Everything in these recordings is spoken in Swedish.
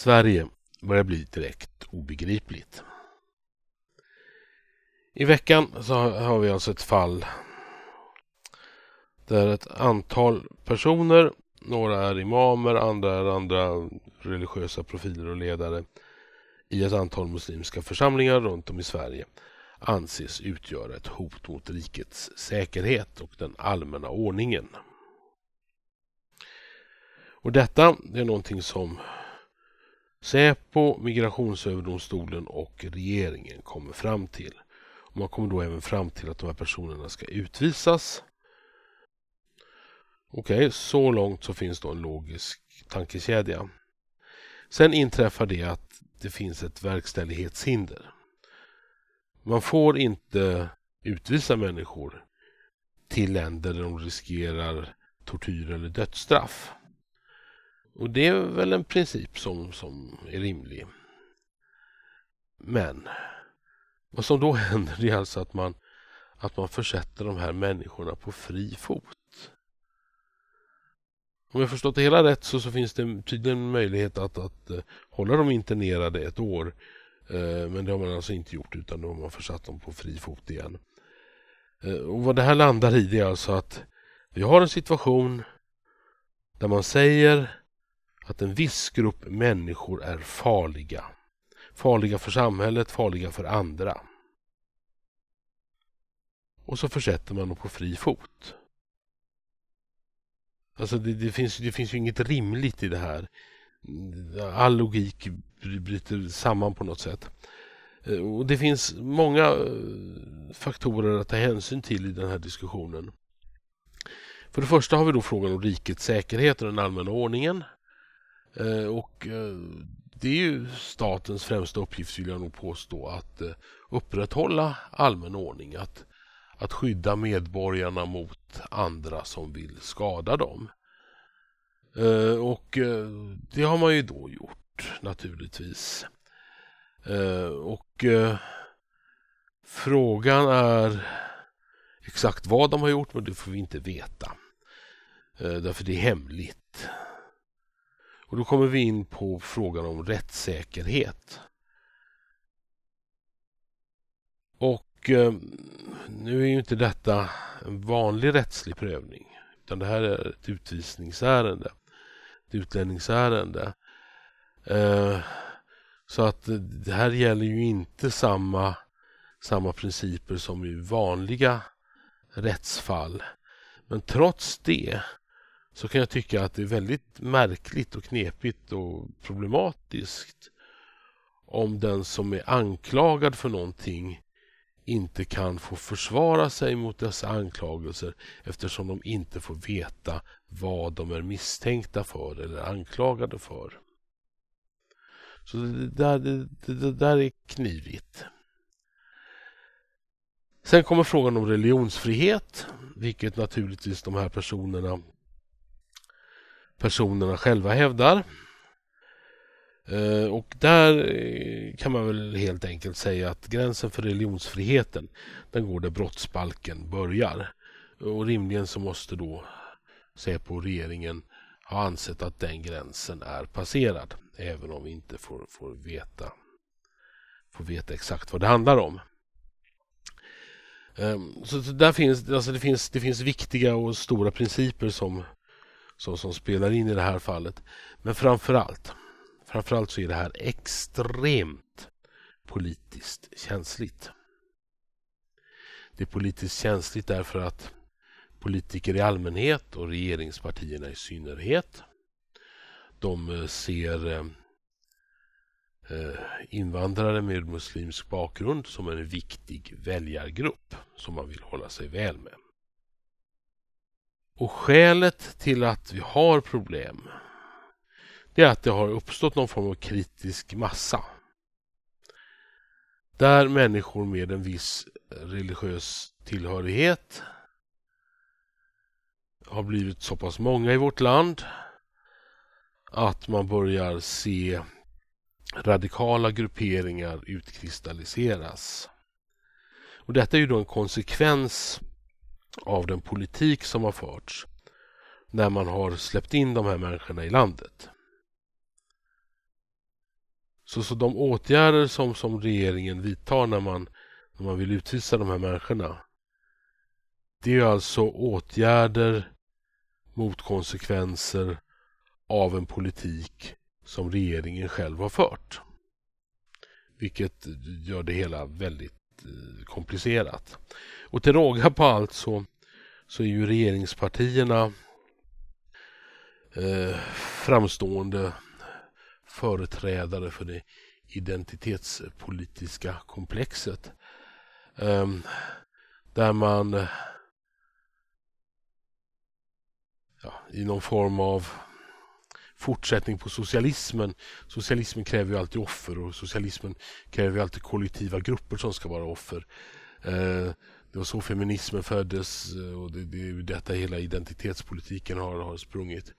Sverige börjar bli direkt obegripligt. I veckan så har vi alltså ett fall där ett antal personer, några är imamer, andra är andra religiösa profiler och ledare i ett antal muslimska församlingar runt om i Sverige anses utgöra ett hot mot rikets säkerhet och den allmänna ordningen. Och detta är någonting som Säpo, Migrationsöverdomstolen och regeringen kommer fram till. Man kommer då även fram till att de här personerna ska utvisas. Okej, okay, så långt så finns då en logisk tankekedja. Sen inträffar det att det finns ett verkställighetshinder. Man får inte utvisa människor till länder där de riskerar tortyr eller dödsstraff. Och det är väl en princip som, som är rimlig. Men vad som då händer är alltså att man, att man försätter de här människorna på fri fot. Om jag förstått det hela rätt så, så finns det tydligen möjlighet att, att eh, hålla dem internerade ett år. Eh, men det har man alltså inte gjort utan då har man försatt dem på fri fot igen. Eh, och vad det här landar i är alltså att vi har en situation där man säger att en viss grupp människor är farliga. Farliga för samhället, farliga för andra. Och så försätter man dem på fri fot. Alltså det, det, finns, det finns ju inget rimligt i det här. All logik bryter samman på något sätt. Eh, och Det finns många eh, faktorer att ta hänsyn till i den här diskussionen. För det första har vi då frågan om rikets säkerhet och den allmänna ordningen. Eh, och eh, det är ju statens främsta uppgift, vill jag nog påstå, att eh, upprätthålla allmän ordning. Att att skydda medborgarna mot andra som vill skada dem. Eh, och eh, det har man ju då gjort naturligtvis. Eh, och eh, frågan är exakt vad de har gjort men det får vi inte veta. Därför det är hemligt. Och då kommer vi in på frågan om rättssäkerhet. Och eh, nu är ju inte detta en vanlig rättslig prövning utan det här är ett utvisningsärende, ett utlänningsärende. Eh, så att det här gäller ju inte samma, samma principer som i vanliga rättsfall. Men trots det så kan jag tycka att det är väldigt märkligt och knepigt och problematiskt om den som är anklagad för någonting inte kan få försvara sig mot dessa anklagelser eftersom de inte får veta vad de är misstänkta för eller anklagade för. Så det där, det, det där är knivigt. Sen kommer frågan om religionsfrihet, vilket naturligtvis de här personerna personerna själva hävdar. Eh, och där eh, kan man väl helt enkelt säga att gränsen för religionsfriheten den går där brottsbalken börjar. Och rimligen så måste då Säpo och regeringen ha ansett att den gränsen är passerad. Även om vi inte får, får, veta, får veta exakt vad det handlar om. Ehm, så där finns, alltså det, finns, det finns viktiga och stora principer som, som, som spelar in i det här fallet. Men framför allt Framförallt så är det här extremt politiskt känsligt. Det är politiskt känsligt därför att politiker i allmänhet och regeringspartierna i synnerhet de eh, ser eh, eh, invandrare med muslimsk bakgrund som en viktig väljargrupp som man vill hålla sig väl med. Och skälet till att vi har problem det är att det har uppstått någon form av kritisk massa. Där människor med en viss religiös tillhörighet har blivit så pass många i vårt land att man börjar se radikala grupperingar utkristalliseras. Och detta är ju då en konsekvens av den politik som har förts när man har släppt in de här människorna i landet. Så, så de åtgärder som, som regeringen vidtar när man, när man vill utvisa de här människorna det är alltså åtgärder mot konsekvenser av en politik som regeringen själv har fört. Vilket gör det hela väldigt eh, komplicerat. Och till råga på allt så, så är ju regeringspartierna eh, framstående företrädare för det identitetspolitiska komplexet. Eh, där man ja, i någon form av fortsättning på socialismen. Socialismen kräver ju alltid offer och socialismen kräver ju alltid kollektiva grupper som ska vara offer. Eh, det var så feminismen föddes eh, och det, det är detta hela identitetspolitiken har, har sprungit.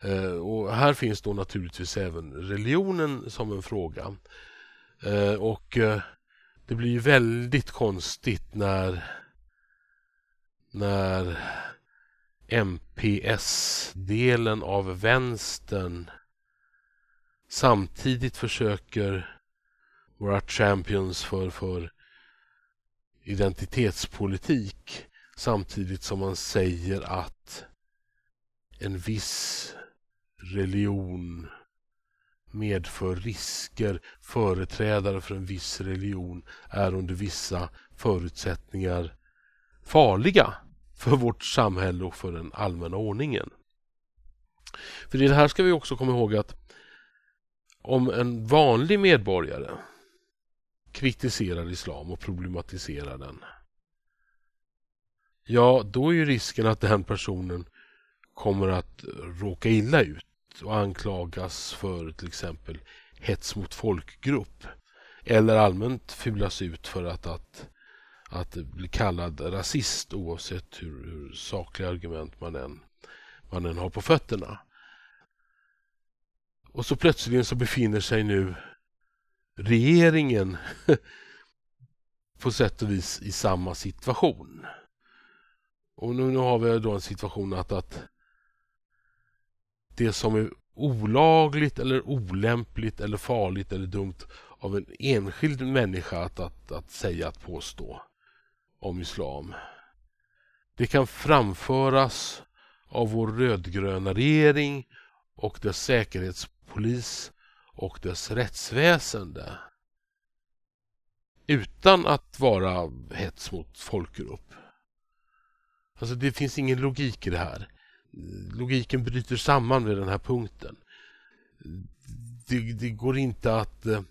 Eh, och här finns då naturligtvis även religionen som en fråga. Eh, och eh, det blir ju väldigt konstigt när när MPS-delen av vänstern samtidigt försöker vara champions för, för identitetspolitik samtidigt som man säger att en viss religion medför risker. Företrädare för en viss religion är under vissa förutsättningar farliga för vårt samhälle och för den allmänna ordningen. För i det här ska vi också komma ihåg att om en vanlig medborgare kritiserar islam och problematiserar den ja, då är ju risken att den personen kommer att råka illa ut och anklagas för till exempel hets mot folkgrupp eller allmänt fulas ut för att, att att bli kallad rasist oavsett hur, hur sakliga argument man än, man än har på fötterna. Och så plötsligen så befinner sig nu regeringen på sätt och vis i samma situation. Och nu, nu har vi då en situation att, att det som är olagligt eller olämpligt eller farligt eller dumt av en enskild människa att, att, att säga, att påstå om islam. Det kan framföras av vår rödgröna regering och dess säkerhetspolis och dess rättsväsende utan att vara hets mot folkgrupp. Alltså det finns ingen logik i det här. Logiken bryter samman vid den här punkten. Det, det går inte att... Eh,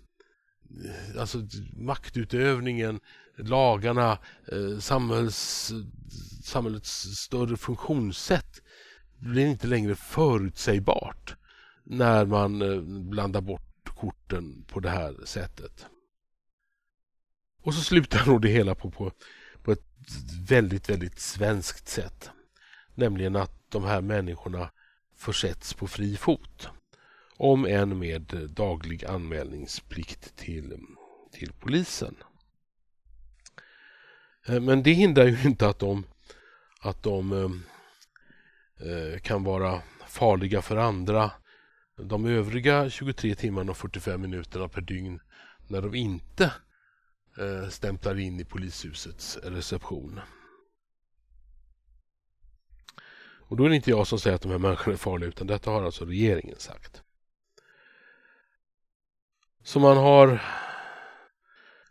alltså maktutövningen lagarna, eh, samhälls, samhällets större funktionssätt blir inte längre förutsägbart när man eh, blandar bort korten på det här sättet. Och så slutar nog det hela på, på, på ett väldigt, väldigt svenskt sätt. Nämligen att de här människorna försätts på fri fot. Om än med daglig anmälningsplikt till, till polisen. Eh, men det hindrar ju inte att de, att de eh, eh, kan vara farliga för andra de övriga 23 timmarna och 45 minuterna per dygn när de inte eh, stämplar in i polishusets reception. Och då är det inte jag som säger att de här människorna är farliga utan detta har alltså regeringen sagt. Så man har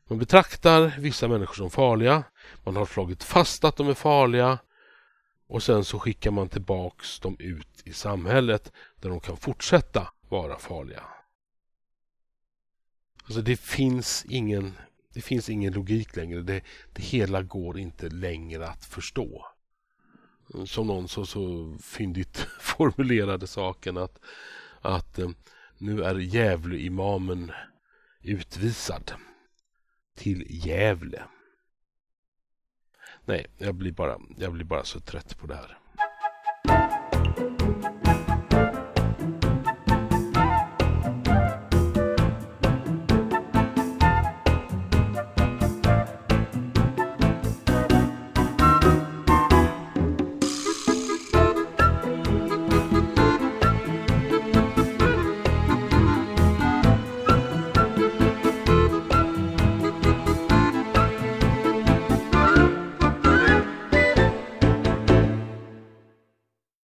man betraktar vissa människor som farliga man har slagit fast att de är farliga och sen så skickar man tillbaks dem ut i samhället där de kan fortsätta vara farliga. Alltså det finns ingen, det finns ingen logik längre. Det, det hela går inte längre att förstå. Som någon så, så fyndigt formulerade saken att, att eh, nu är Gävle-imamen utvisad till Gävle. Nej, jag blir bara, jag blir bara så trött på det här.